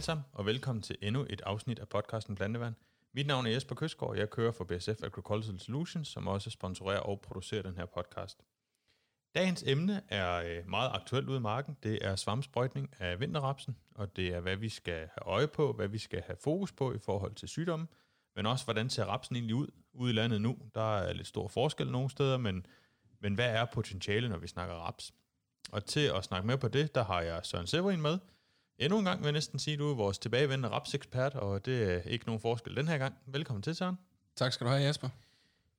alle sammen, og velkommen til endnu et afsnit af podcasten Blandevand. Mit navn er Jesper Køsgaard, jeg kører for BSF Agricultural Solutions, som også sponsorerer og producerer den her podcast. Dagens emne er øh, meget aktuelt ude i marken. Det er svampsprøjtning af vinterrapsen, og det er, hvad vi skal have øje på, hvad vi skal have fokus på i forhold til sygdomme, men også, hvordan ser rapsen egentlig ud ude i landet nu. Der er lidt stor forskel nogle steder, men, men hvad er potentialet, når vi snakker raps? Og til at snakke mere på det, der har jeg Søren Severin med, Endnu en gang vil jeg næsten sige, at du er vores tilbagevendende rapsekspert, og det er ikke nogen forskel den her gang. Velkommen til, Søren. Tak skal du have, Jesper.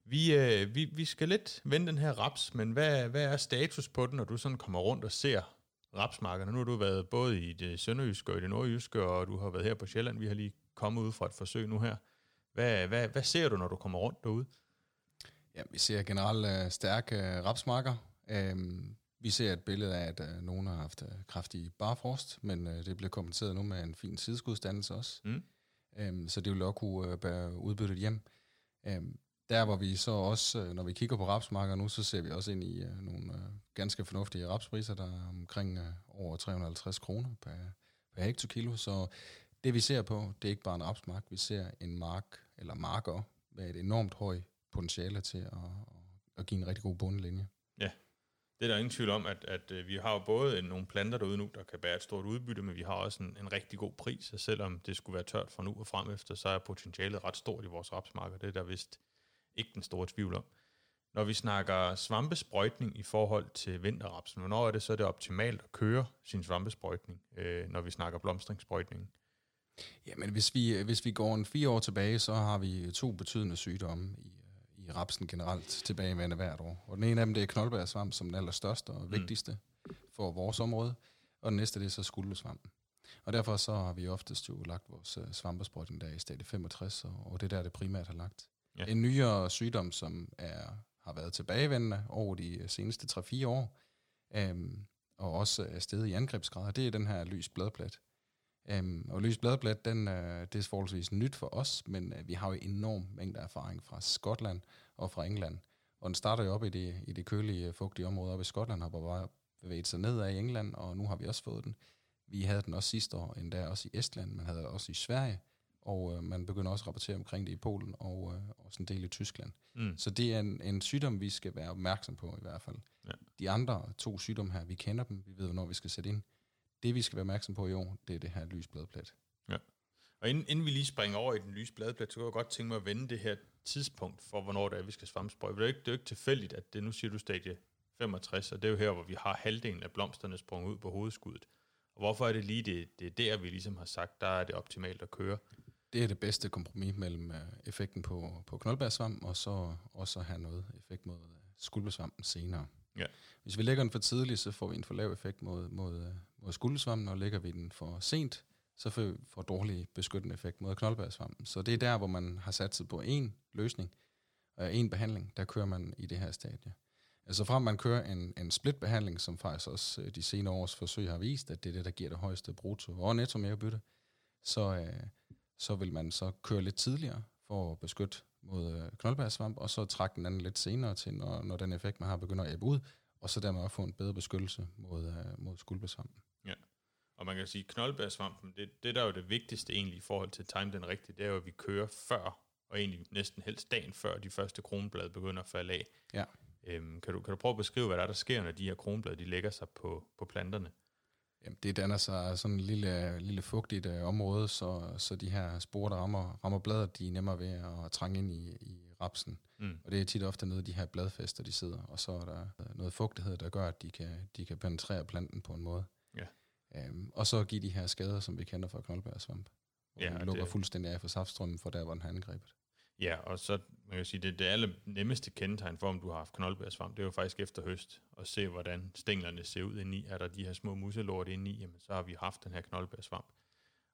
Vi, øh, vi, vi skal lidt vende den her raps, men hvad, hvad er status på den, når du sådan kommer rundt og ser rapsmarkerne? Nu har du været både i det sønderjyske og i det nordjyske, og du har været her på Sjælland. Vi har lige kommet ud fra et forsøg nu her. Hvad, hvad, hvad ser du, når du kommer rundt derude? Ja, vi ser generelt uh, stærke uh, rapsmarker. Um, vi ser et billede af, at uh, nogen har haft uh, kraftig barfrost, men uh, det bliver kompenseret nu med en fin sideskudsdannelse også. Mm. Um, så det vil også kunne bære udbyttet hjem. Um, der hvor vi så også, når vi kigger på rapsmarker nu, så ser vi også ind i nogle ganske fornuftige rapspriser, der er omkring over 350 kroner per, per hektokilo. Så det vi ser på, det er ikke bare en rapsmark, vi ser en mark, eller marker, med et enormt højt potentiale til at, at give en rigtig god bundlinje. Ja, det er der ingen tvivl om, at, at øh, vi har jo både nogle planter derude nu, der kan bære et stort udbytte, men vi har også en, en rigtig god pris, og selvom det skulle være tørt fra nu og frem efter, så er potentialet ret stort i vores rapsmarker. Det er der vist ikke den store tvivl om. Når vi snakker svampesprøjtning i forhold til vinterrapsen, hvornår er det så det optimalt at køre sin svampesprøjtning, øh, når vi snakker blomstringssprøjtningen? Jamen, hvis vi, øh, hvis vi går en fire år tilbage, så har vi to betydende sygdomme i i rapsen generelt tilbagevendende hvert år. Og den ene af dem, det er knoldbærsvamp som den allerstørste og mm. vigtigste for vores område, og den næste, det er så skuldesvampen. Og derfor så har vi oftest jo lagt vores uh, svampesprøjtning der i stadie 65, og, og det er der, det primært har lagt. Ja. En nyere sygdom, som er, har været tilbagevendende over de øh, seneste 3-4 år, um, og også er stedet i angrebsgrad, det er den her lys bladplat. Um, og lys bladblat, den, uh, det er forholdsvis nyt for os, men uh, vi har jo enorm mængde erfaring fra Skotland og fra England. Og den starter jo op i det, i det kølige, fugtige område op i Skotland, har bare bevæget sig nedad i England, og nu har vi også fået den. Vi havde den også sidste år, endda også i Estland, man havde også i Sverige, og uh, man begynder også at rapportere omkring det i Polen og uh, også en del i Tyskland. Mm. Så det er en, en sygdom, vi skal være opmærksom på i hvert fald. Ja. De andre to sygdomme her, vi kender dem, vi ved, hvornår vi skal sætte ind. Det, vi skal være opmærksom på i år, det er det her lysbladplat. Ja. Og inden, inden vi lige springer over i den lyse bladplat, så kan jeg godt tænke mig at vende det her tidspunkt for, hvornår det er, vi skal svampsprøjte. Det er jo ikke, det er jo ikke tilfældigt, at det nu siger du stadie 65, og det er jo her, hvor vi har halvdelen af blomsterne sprunget ud på hovedskuddet. Og hvorfor er det lige det, det er der, vi ligesom har sagt, der er det optimalt at køre? Det er det bedste kompromis mellem uh, effekten på, på knoldbærsvamp, og så også at have noget effekt mod uh, skuldbærsvampen senere. Ja. Hvis vi lægger den for tidligt, så får vi en for lav effekt mod, mod, øh, mod skuldersvampen, og lægger vi den for sent, så får vi for dårlig beskyttende effekt mod knoldbærsvampen. Så det er der, hvor man har sat på en løsning, øh, og en behandling, der kører man i det her stadie. Altså frem man kører en, en splitbehandling, som faktisk også øh, de senere års forsøg har vist, at det er det, der giver det højeste brutto og netto mere bytte, så, øh, så vil man så køre lidt tidligere for at beskytte mod øh, knoldbærsvamp, og så trække den anden lidt senere til, når, når den effekt, man har, begynder at æbe ud, og så dermed også få en bedre beskyttelse mod, øh, mod skuldbærsvampen. Ja, og man kan sige, at knoldbærsvampen, det, det der er jo det vigtigste egentlig i forhold til time den rigtige, det er jo, at vi kører før, og egentlig næsten helst dagen før de første kronblade begynder at falde af. Ja. Øhm, kan, du, kan du prøve at beskrive, hvad der, er, der sker, når de her kronblade de lægger sig på, på planterne? Jamen, det danner sig sådan en lille, lille fugtigt uh, område, så, så de her sporer, der rammer, rammer bladet, de er nemmere ved at trænge ind i, i rapsen. Mm. Og det er tit ofte nede i de her bladfester, de sidder, og så er der noget fugtighed, der gør, at de kan, de kan penetrere planten på en måde. Ja. Um, og så give de her skader, som vi kender fra knoldbærsvamp, hvor ja, den lukker det... fuldstændig af for saftstrømmen for der, hvor den har angrebet. Ja, og så man kan sige, det, det aller nemmeste kendetegn for, om du har haft knoldbærsvamp, det er jo faktisk efter høst, at se, hvordan stænglerne ser ud indeni. Er der de her små muselort indeni, jamen, så har vi haft den her knoldbærsvamp.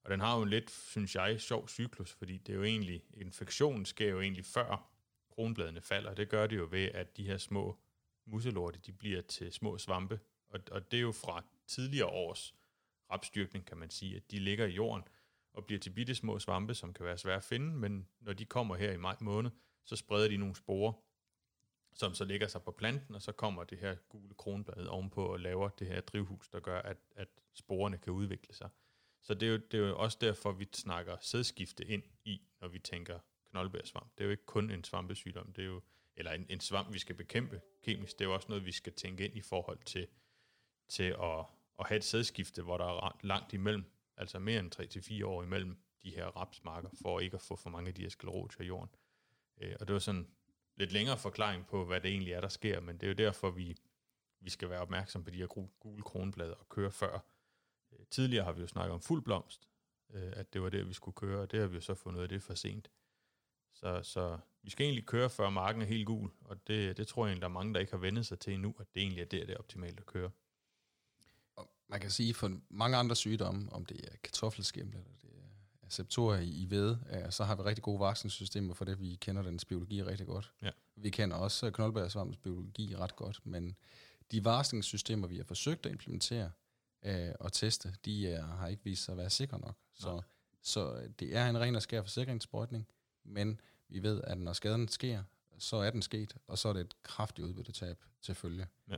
Og den har jo en lidt, synes jeg, sjov cyklus, fordi det er jo egentlig, infektionen sker jo egentlig før kronbladene falder. Det gør det jo ved, at de her små muselorte, de bliver til små svampe. Og, og det er jo fra tidligere års rapstyrkning, kan man sige, at de ligger i jorden, og bliver til bitte små svampe, som kan være svære at finde, men når de kommer her i maj måned, så spreder de nogle sporer, som så lægger sig på planten, og så kommer det her gule kronblad ovenpå og laver det her drivhus, der gør, at, at sporene kan udvikle sig. Så det er, jo, det er jo også derfor, vi snakker sædskifte ind i, når vi tænker knoldbærsvamp. Det er jo ikke kun en svampesygdom, det er jo, eller en, en svamp, vi skal bekæmpe kemisk. Det er jo også noget, vi skal tænke ind i forhold til, til at, at have et sædskifte, hvor der er langt imellem, altså mere end 3-4 år imellem de her rapsmarker, for ikke at få for mange af de her sklerotier i jorden. Øh, og det var sådan lidt længere forklaring på, hvad det egentlig er, der sker, men det er jo derfor, vi, vi skal være opmærksom på de her gule kronblade og køre før. Øh, tidligere har vi jo snakket om fuld blomst, øh, at det var det, vi skulle køre, og det har vi jo så fundet ud af det for sent. Så, så vi skal egentlig køre, før marken er helt gul, og det, det tror jeg egentlig, der er mange, der ikke har vendt sig til endnu, at det egentlig er der, det er optimalt at køre. Man kan sige, for mange andre sygdomme, om det er kartoffelskæmle, eller det er septorer i ved, så har vi rigtig gode varslingssystemer for det. Vi kender dens biologi rigtig godt. Ja. Vi kender også knoldbærsvampens biologi ret godt, men de varslingssystemer, vi har forsøgt at implementere øh, og teste, de er, har ikke vist sig at være sikre nok. Så, så det er en ren og skær forsikringssprøjtning, men vi ved, at når skaden sker, så er den sket, og så er det et kraftigt udbyttetab til følge. Ja.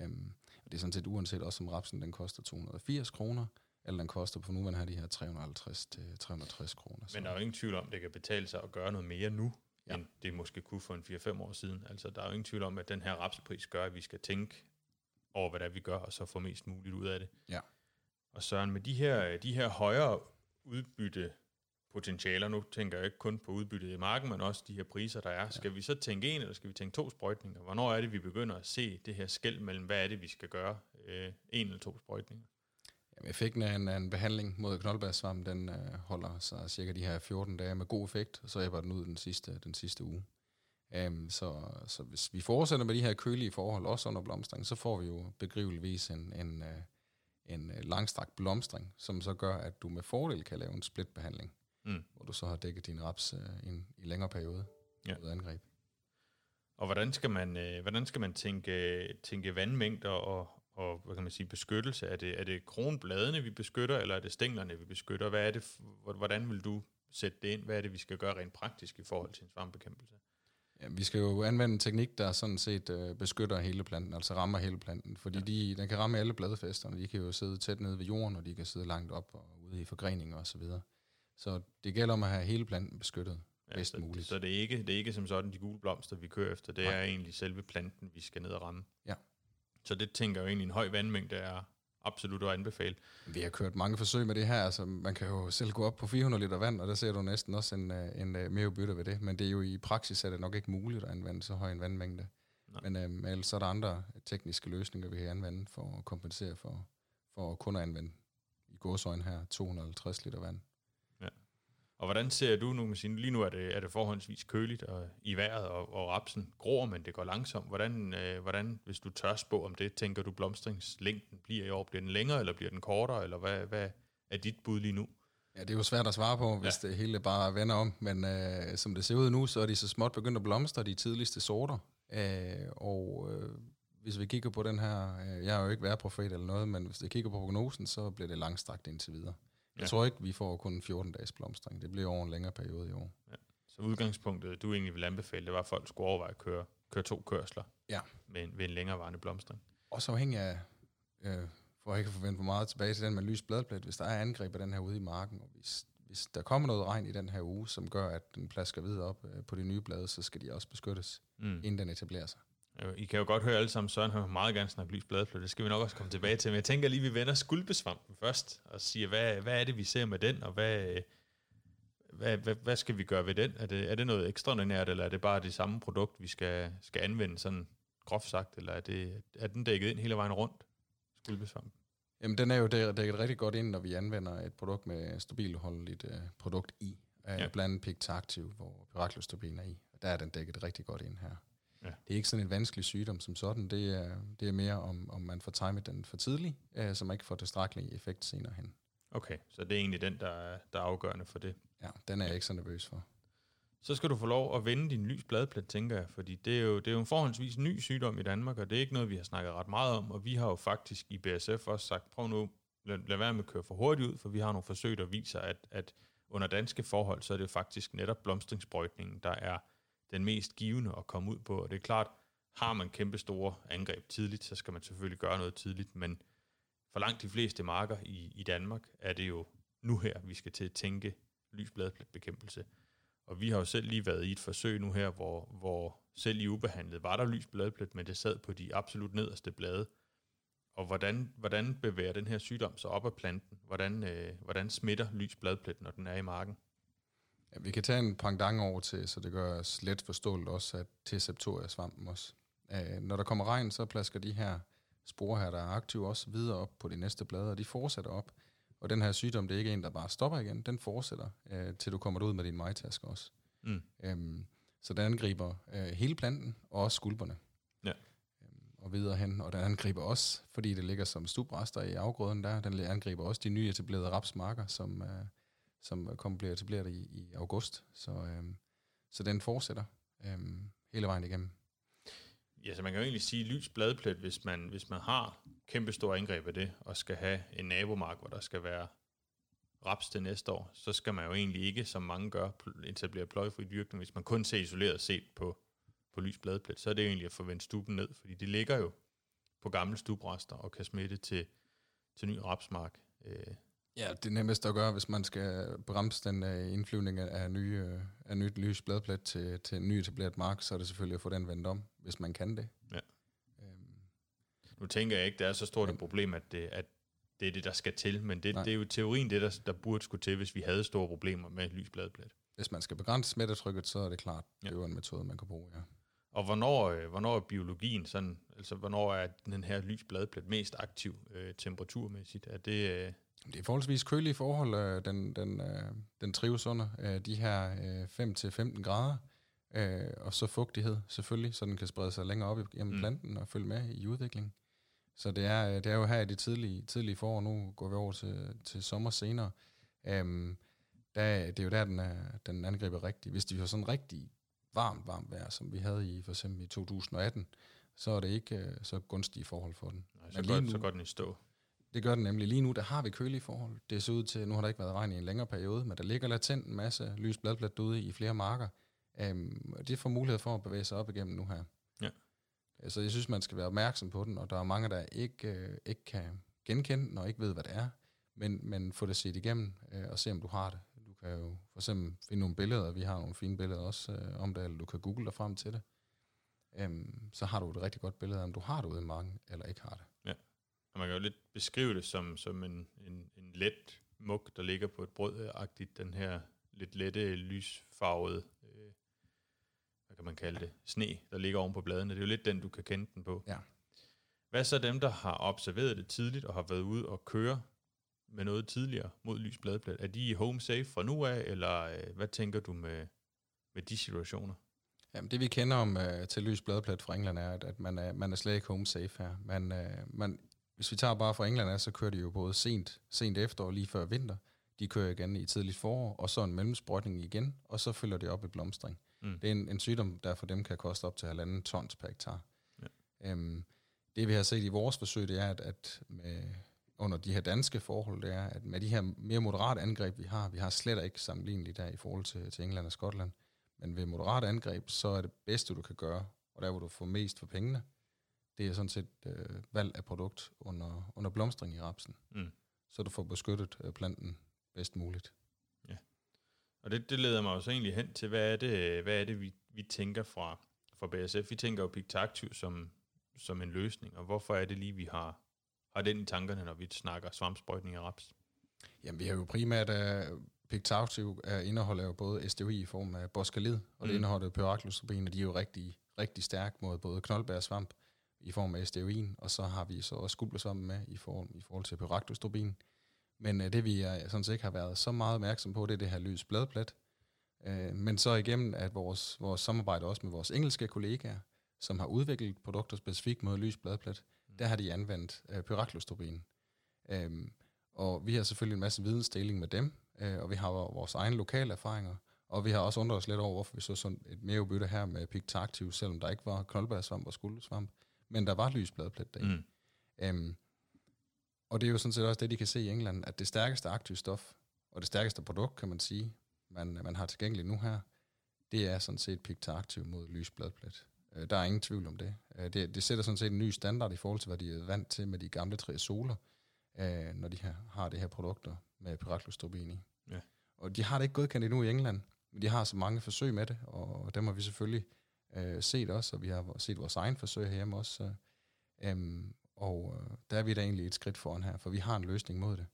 Øhm, og det er sådan set uanset også om rapsen den koster 280 kroner, eller den koster på nuværende her de her 350 til 360 kroner. Men der er jo ingen tvivl om, at det kan betale sig at gøre noget mere nu, ja. end det måske kunne for en 4-5 år siden. Altså, der er jo ingen tvivl om, at den her rapspris gør, at vi skal tænke over, hvad det er, vi gør, og så få mest muligt ud af det. Ja. Og Søren, med de her, de her højere udbytte potentialer, nu tænker jeg ikke kun på udbyttet i marken, men også de her priser, der er. Ja. Skal vi så tænke en, eller skal vi tænke to sprøjtninger? Hvornår er det, vi begynder at se det her skæld mellem, hvad er det, vi skal gøre? Øh, en eller to sprøjtninger? Jamen, effekten af en, af en behandling mod knoldbærsvamp, den øh, holder sig cirka de her 14 dage med god effekt, og så æbber den ud den sidste, den sidste uge. Um, så, så hvis vi fortsætter med de her kølige forhold, også under blomstring, så får vi jo begriveligvis en, en, uh, en uh, langstrakt blomstring, som så gør, at du med fordel kan lave en splitbehandling, mm. hvor du så har dækket din raps i en i længere periode ja. ud angreb. Og hvordan skal man, øh, hvordan skal man tænke, tænke vandmængder og, og hvad kan man sige, beskyttelse? Er det, er det kronbladene, vi beskytter, eller er det stænglerne, vi beskytter? Hvad er det, hvordan vil du sætte det ind? Hvad er det, vi skal gøre rent praktisk i forhold til en svampbekæmpelse? Ja, vi skal jo anvende en teknik, der sådan set øh, beskytter hele planten, altså rammer hele planten, fordi ja. de, den kan ramme alle bladfæsterne. De kan jo sidde tæt nede ved jorden, og de kan sidde langt op og ude i forgreninger osv. Så, videre. Så det gælder om at have hele planten beskyttet ja, bedst så, muligt. Så det er, ikke, det er ikke som sådan de gule blomster, vi kører efter. Det Nej. er egentlig selve planten, vi skal ned og ramme. Ja. Så det tænker jeg jo egentlig, en høj vandmængde er absolut at anbefale. Vi har kørt mange forsøg med det her, altså man kan jo selv gå op på 400 liter vand, og der ser du næsten også en, øh, en, en øh, mere bytte ved det, men det er jo i praksis er det nok ikke muligt at anvende så høj en vandmængde. Nej. Men øhm, ellers er der andre tekniske løsninger, vi kan anvende for at kompensere for, for at kun at anvende i godsøjne her 250 liter vand. Og hvordan ser du nu med sin, lige nu er det, er det forholdsvis køligt og, i vejret, og, og rapsen gror, men det går langsomt. Hvordan, øh, hvordan, hvis du tør spå om det, tænker du blomstringslængden bliver i år? Bliver den længere, eller bliver den kortere, eller hvad, hvad er dit bud lige nu? Ja, det er jo svært at svare på, hvis ja. det hele bare vender om, men øh, som det ser ud nu, så er de så småt begyndt at blomstre, de tidligste sorter. Øh, og øh, hvis vi kigger på den her, øh, jeg har jo ikke været profet eller noget, men hvis vi kigger på prognosen, så bliver det langstrakt indtil videre. Jeg ja. tror ikke, vi får kun 14 dages blomstring. Det bliver over en længere periode i år. Ja. Så udgangspunktet, du egentlig vil anbefale, det var, at folk skulle overveje at køre, køre to kørsler ja. med, en, ved en længerevarende blomstring. så afhængig af, øh, for at ikke at forvente for meget tilbage til den med lys bladplet, hvis der er angreb af den her ude i marken, og hvis, hvis der kommer noget regn i den her uge, som gør, at den plasker videre op øh, på de nye blade, så skal de også beskyttes, mm. inden den etablerer sig. I kan jo godt høre alle sammen, Søren har meget gerne snakke lys bladplød. Det skal vi nok også komme tilbage til. Men jeg tænker lige, vi vender skuldbesvampen først, og siger, hvad, hvad er det, vi ser med den, og hvad, hvad, hvad, hvad skal vi gøre ved den? Er det, er det noget ekstraordinært, eller er det bare det samme produkt, vi skal, skal anvende, sådan groft sagt, eller er, det, er den dækket ind hele vejen rundt, skuldbesvampen? Jamen, den er jo dækket rigtig godt ind, når vi anvender et produkt med stabilholdeligt uh, produkt i, uh, ja. blandt andet Pictaktiv, hvor Piraklostobin er i. Der er den dækket rigtig godt ind her. Ja. Det er ikke sådan en vanskelig sygdom som sådan. Det er, det er mere, om, om man får timet den for tidligt, øh, så man ikke får tilstrækkelig effekt senere hen. Okay, så det er egentlig den, der er, der er afgørende for det. Ja, den er jeg ikke så nervøs for. Så skal du få lov at vende din lys bladplet, tænker jeg, fordi det er, jo, det er jo en forholdsvis ny sygdom i Danmark, og det er ikke noget, vi har snakket ret meget om, og vi har jo faktisk i BSF også sagt, prøv nu, lad, lad være med at køre for hurtigt ud, for vi har nogle forsøg, der viser, at, at under danske forhold, så er det faktisk netop blomstringsprøjtningen, der er den mest givende at komme ud på. Og det er klart, har man kæmpe store angreb tidligt, så skal man selvfølgelig gøre noget tidligt, men for langt de fleste marker i, i Danmark er det jo nu her, vi skal til at tænke lysbladbekæmpelse. Og vi har jo selv lige været i et forsøg nu her, hvor, hvor selv i ubehandlet var der lysbladplet, men det sad på de absolut nederste blade. Og hvordan, hvordan bevæger den her sygdom sig op af planten? Hvordan, øh, hvordan smitter lysbladplet, når den er i marken? Ja, vi kan tage en pangdang over til, så det gør os let forståeligt også, at til septoria-svampen også. Øh, når der kommer regn, så plasker de her sporer her, der er aktive, også videre op på de næste blade, og de fortsætter op. Og den her sygdom, det er ikke en, der bare stopper igen, den fortsætter, øh, til du kommer ud med din majtaske også. Mm. Øhm, så den angriber øh, hele planten, og også skulperne. Ja. Øhm, og videre hen, og den angriber også, fordi det ligger som stubrester i afgrøden der, den angriber også de nye etablerede rapsmarker, som, øh, som kommer bliver etableret i, i august. Så, øhm, så den fortsætter øhm, hele vejen igennem. Ja, så man kan jo egentlig sige, lys bladplet, hvis man, hvis man har kæmpe store angreb af det, og skal have en nabomark, hvor der skal være raps til næste år, så skal man jo egentlig ikke, som mange gør, etablere pløjefri dyrkning. Hvis man kun ser isoleret set på, på lys bladplet, så er det jo egentlig at forvente stuben ned, fordi det ligger jo på gamle stubrester og kan smitte til, til ny rapsmark. Øh, Ja, det er nemmest at gøre, hvis man skal bremse den uh, indflyvning af, nye, uh, af nyt lys bladplet til, til en ny etableret mark, så er det selvfølgelig at få den vendt om, hvis man kan det. Ja. Øhm. Nu tænker jeg ikke, det er så stort et problem, at det, at det er det, der skal til, men det, det er jo teorien det, der, der burde skulle til, hvis vi havde store problemer med lys bladplet. Hvis man skal begrænse smittetrykket, så er det klart, ja. det er jo en metode, man kan bruge, ja. Og hvornår, øh, hvornår er biologien sådan, altså hvornår er den her lys bladplet mest aktiv øh, temperaturmæssigt? Er det, øh, det er forholdsvis kølige forhold, øh, den, den, øh, den trives under. Øh, de her øh, 5-15 grader, øh, og så fugtighed selvfølgelig, så den kan sprede sig længere op igennem mm. planten og følge med i udviklingen. Så det er, det er jo her i det tidlige, tidlige forår, nu går vi over til, til sommer senere. Um, der, det er jo der, den, er, den angriber rigtigt. Hvis de har sådan rigtig varmt, varmt vejr, som vi havde i for eksempel i 2018, så er det ikke uh, så gunstige forhold for den. Nej, så, går, nu, så går den i stå. Det gør den nemlig. Lige nu, der har vi kølige forhold. Det ser ud til, nu har der ikke været regn i en længere periode, men der ligger latent en masse lys bladplat ude i flere marker. Um, det får mulighed for at bevæge sig op igennem nu her. Ja. Så jeg synes, man skal være opmærksom på den, og der er mange, der ikke, øh, ikke kan genkende den og ikke ved, hvad det er, men, men få det set igennem øh, og se, om du har det. Du kan jo for eksempel finde nogle billeder, vi har nogle fine billeder også øh, om det, eller du kan google dig frem til det. Um, så har du et rigtig godt billede af, om du har det ude i marken, eller ikke har det. Ja. Og man kan jo lidt beskrive det som, som en, en, en let mug, der ligger på et brød-agtigt, den her lidt lette, lysfarvede, øh, hvad kan man kalde det, sne, der ligger oven på bladene. Det er jo lidt den, du kan kende den på. Ja. Hvad så dem, der har observeret det tidligt og har været ude og køre med noget tidligere mod lys bladplet? Er de home safe fra nu af, eller øh, hvad tænker du med, med de situationer? Jamen, det vi kender om uh, til lys bladplet fra England er, at, at man, er, man er slet ikke home safe her. Man, uh, man hvis vi tager bare fra England af, så kører de jo både sent, sent efter og lige før vinter. De kører igen i tidligt forår, og så en mellemsprøjtning igen, og så følger det op i blomstring. Mm. Det er en, en sygdom, der for dem kan koste op til halvanden tons per hektar. Ja. Øhm, det vi har set i vores forsøg, det er, at, at med, under de her danske forhold, det er, at med de her mere moderate angreb, vi har, vi har slet ikke sammenligneligt der i forhold til, til England og Skotland, men ved moderate angreb, så er det bedste, du kan gøre, og der hvor du får mest for pengene, det er sådan set øh, valg af produkt under, under blomstring i rapsen. Mm. Så du får beskyttet øh, planten bedst muligt. Ja. Og det, det leder mig jo så egentlig hen til, hvad er det, hvad er det vi, vi tænker fra, fra BSF? Vi tænker jo Pictaktiv som, som en løsning, og hvorfor er det lige, vi har, har den i tankerne, når vi snakker svampsprøjtning af raps? Jamen, vi har jo primært, uh, Pictaktiv uh, indeholder jo både SDOI i form af boskalid, og mm. det indeholder pyraklostropin, og de er jo rigtig, rigtig stærke mod både knoldbær og svamp i form af SDOIN, og så har vi så også skubbelsommen med i, form, i forhold til pyraktostropin. Men uh, det vi er, sådan set ikke har været så meget opmærksom på, det er det her lys bladplet. Uh, men så igennem at vores, vores samarbejde også med vores engelske kollegaer, som har udviklet produkter specifikt mod lys bladplet, mm. der har de anvendt uh, pyraklostropin. Um, og vi har selvfølgelig en masse vidensdeling med dem, uh, og vi har vores egne lokale erfaringer, og vi har også undret os lidt over, hvorfor vi så sådan et mere udbytte her med Pictaktiv, selvom der ikke var koldbærsvamp og skuldersvamp men der var lysbladplet der. Mm. Um, og det er jo sådan set også det, de kan se i England, at det stærkeste aktive stof, og det stærkeste produkt, kan man sige, man, man har tilgængeligt nu her, det er sådan set Picta Active mod lysbladplet. Uh, der er ingen tvivl om det. Uh, det. Det sætter sådan set en ny standard i forhold til, hvad de er vant til med de gamle triazoler, uh, når de her, har det her produkter. med piratlustobin i. Ja. Og de har det ikke godkendt endnu i England, men de har så mange forsøg med det, og dem har vi selvfølgelig øh, set også, og vi har set vores egen forsøg herhjemme også. Øh, og øh, der er vi da egentlig et skridt foran her, for vi har en løsning mod det.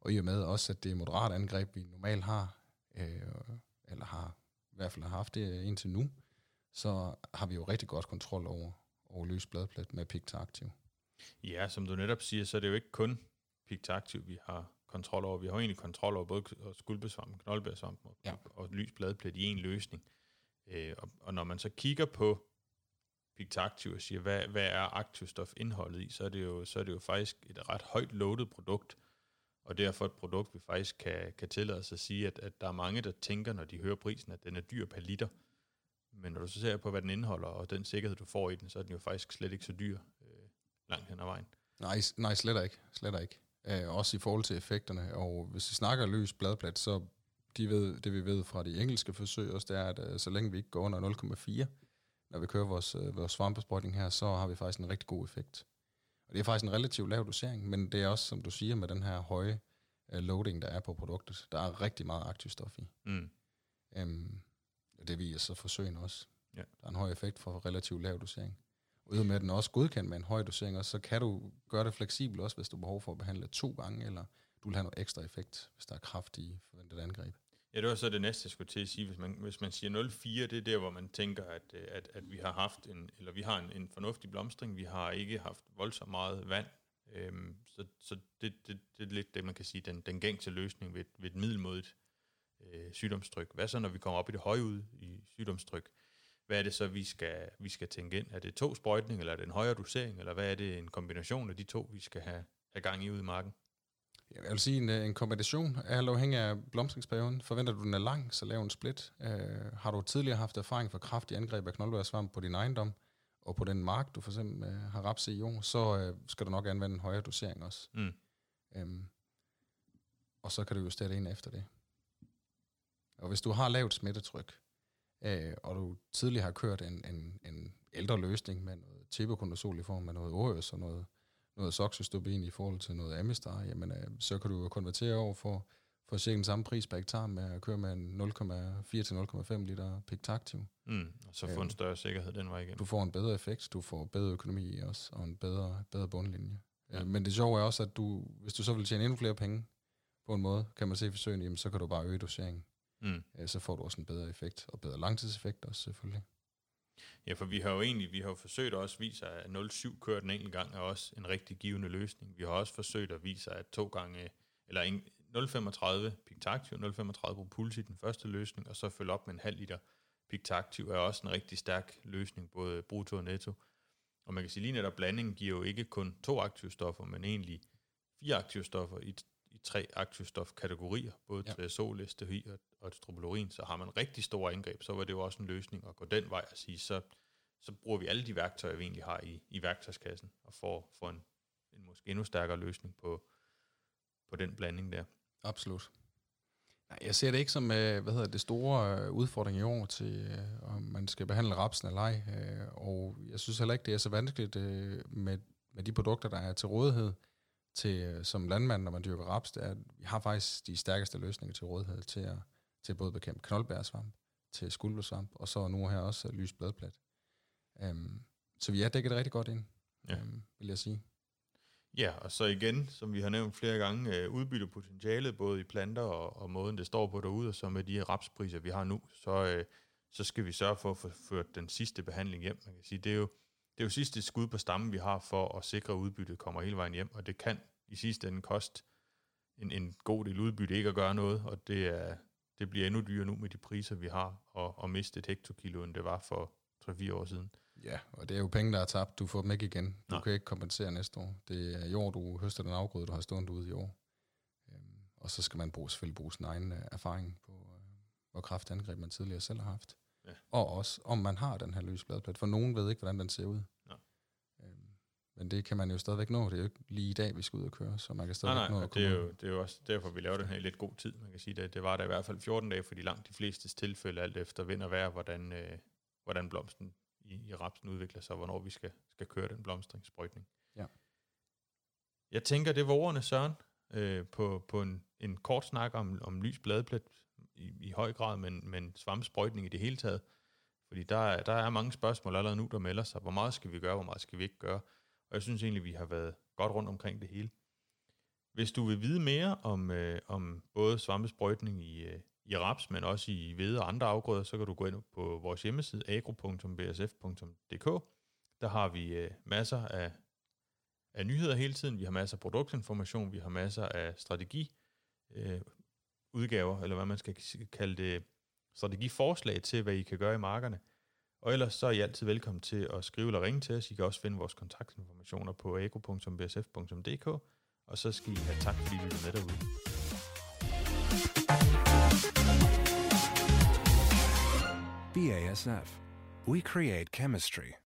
Og i og med også, at det er moderat angreb, vi normalt har, øh, eller har i hvert fald har haft det indtil nu, så har vi jo rigtig godt kontrol over, over løs bladplet med Picta-aktiv. Ja, som du netop siger, så er det jo ikke kun Picta-aktiv, vi har kontrol over. Vi har jo egentlig kontrol over både skuldbesvamp, knoldbærsvamp og, ja. og lys bladplet i en løsning. Øh, og, og når man så kigger på Pictactiv og siger, hvad, hvad er aktivstofindholdet i, så er, det jo, så er det jo faktisk et ret højt loadet produkt, og derfor et produkt, vi faktisk kan, kan tillade os at sige, at, at der er mange, der tænker, når de hører prisen, at den er dyr per liter. Men når du så ser på, hvad den indeholder, og den sikkerhed, du får i den, så er den jo faktisk slet ikke så dyr øh, langt hen ad vejen. Nej, nej slet ikke. Slet ikke. Øh, også i forhold til effekterne. Og hvis vi snakker løs bladplat, så de ved, det vi ved fra de engelske forsøg også, det er, at øh, så længe vi ikke går under 0,4, når vi kører vores, øh, vores svampesprøjtning her, så har vi faktisk en rigtig god effekt. Og det er faktisk en relativt lav dosering, men det er også, som du siger, med den her høje uh, loading, der er på produktet. Der er rigtig meget aktivstof i. Mm. Um, det viser så forsøgen også. Ja. Der er en høj effekt for relativt lav dosering. Udover med, at den er også godkendt med en høj dosering, og så kan du gøre det fleksibelt også, hvis du har behov for at behandle to gange, eller du vil have noget ekstra effekt, hvis der er kraftige forventet angreb. Ja, det var så det næste, jeg skulle til at sige. Hvis man, hvis man siger 0,4, det er der, hvor man tænker, at, øh, at, at vi har haft en, eller vi har en, en fornuftig blomstring. Vi har ikke haft voldsomt meget vand. Øhm, så så det, det, det er lidt det, man kan sige, den, den gængse løsning ved, ved et middelmodigt øh, sygdomstryk. Hvad så, når vi kommer op i det høje ud i sygdomstryk? Hvad er det så, vi skal, vi skal tænke ind? Er det to sprøjtning, eller er det en højere dosering, eller hvad er det en kombination af de to, vi skal have, have gang i ude i marken? Jeg vil sige en, en kombination af afhængig af blomstringsperioden. Forventer du, den er lang, så lav en split. Uh, har du tidligere haft erfaring for kraftig angreb af knoldbærsvamp på din ejendom, og på den mark, du for eksempel uh, har raps i år, så uh, skal du nok anvende en højere dosering også. Mm. Um, og så kan du justere det ind efter det. Og hvis du har lavt smittetryk, uh, og du tidligere har kørt en, en, en ældre løsning med noget tibokondosol i form af noget ORS og noget noget soxystobin i forhold til noget Amistar, jamen øh, så kan du jo konvertere over for, for cirka den samme pris per hektar med at køre med en 0,4 til 0,5 liter Pictaktiv. Mm, og så få en større sikkerhed den vej igen. Du får en bedre effekt, du får bedre økonomi os, og en bedre, bedre bundlinje. Ja. Men det sjove er også, at du, hvis du så vil tjene endnu flere penge på en måde, kan man se i forsøgene, jamen så kan du bare øge doseringen. Mm. Så får du også en bedre effekt, og bedre langtidseffekt også selvfølgelig. Ja, for vi har jo egentlig vi har jo forsøgt at også vise, at 0,7 kørt en enkelt gang er også en rigtig givende løsning. Vi har også forsøgt at vise, at to gange, eller 0,35 Pictaktiv, 0,35 propuls i den første løsning, og så følge op med en halv liter Pictaktiv er også en rigtig stærk løsning, både brutto og netto. Og man kan sige lige netop, blandingen giver jo ikke kun to aktive stoffer, men egentlig fire aktive stoffer i, i tre aktivstofkategorier, både ja. til sol, STHI og, og strobilurin, så har man rigtig store angreb, så var det jo også en løsning at gå den vej og sige, så, så bruger vi alle de værktøjer, vi egentlig har i, i værktøjskassen, og får, får en, en måske endnu stærkere løsning på, på den blanding der. Absolut. Nej, jeg ser det ikke som øh, hvad hedder det store øh, udfordring i år til, øh, om man skal behandle rapsen eller ej. Og jeg synes heller ikke, det er så vanskeligt med, med de produkter, der er til rådighed til, som landmand, når man dyrker raps, det er, at vi har faktisk de stærkeste løsninger til rådighed til at, til både bekæmpe knoldbærsvamp, til skuldersvamp, og så nu her også lys bladplat. Um, så vi er dækket rigtig godt ind, ja. um, vil jeg sige. Ja, og så igen, som vi har nævnt flere gange, øh, udbytte potentialet både i planter og, og måden, det står på derude, og så med de rapspriser, vi har nu, så, øh, så skal vi sørge for at få ført den sidste behandling hjem. Man kan sige, det er jo, det er jo sidste skud på stammen, vi har for at sikre, at udbyttet kommer hele vejen hjem, og det kan i sidste ende koste en, en god del udbytte ikke at gøre noget, og det, er, det bliver endnu dyrere nu med de priser, vi har, og, og miste et hektokilo, end det var for 3-4 år siden. Ja, og det er jo penge, der er tabt. Du får dem ikke igen. Du Nej. kan ikke kompensere næste år. Det er i år, du høster den afgrøde, du har stående ude i år. Øhm, og så skal man bruge, selvfølgelig bruge sin egen øh, erfaring på, øh, hvor kraftangreb man tidligere selv har haft. Ja. Og også, om man har den her løs bladplat. For nogen ved ikke, hvordan den ser ud. Øhm, men det kan man jo stadigvæk nå. Det er jo ikke lige i dag, vi skal ud og køre, så man kan stadigvæk nej, nej, nå at det er, jo, det er jo også derfor, vi laver den her i lidt god tid. Man kan sige, at det var der i hvert fald 14 dage, fordi langt de fleste tilfælde, alt efter vind og vejr, hvordan, øh, hvordan blomsten i, i rapsen udvikler sig, hvornår vi skal, skal køre den blomstringssprøjtning. Ja. Jeg tænker, det var ordene, Søren. øh, på, på en, en kort snak om, om lys bladplet i, i høj grad, men, men svampsprøjtning i det hele taget. Fordi der, der er mange spørgsmål allerede nu, der melder sig. Hvor meget skal vi gøre, hvor meget skal vi ikke gøre? Og jeg synes egentlig, vi har været godt rundt omkring det hele. Hvis du vil vide mere om, øh, om både svampesprøjtning i, øh, i raps, men også i hvede og andre afgrøder, så kan du gå ind på vores hjemmeside agro.bsf.dk. Der har vi øh, masser af, af nyheder hele tiden. Vi har masser af produktinformation, vi har masser af strategi øh, udgaver, eller hvad man skal kalde det, strategiforslag til, hvad I kan gøre i markerne. Og ellers så er I altid velkommen til at skrive eller ringe til os. I kan også finde vores kontaktinformationer på agro.bsf.dk, og så skal I have tak, fordi I er med derude. BASF. We create chemistry.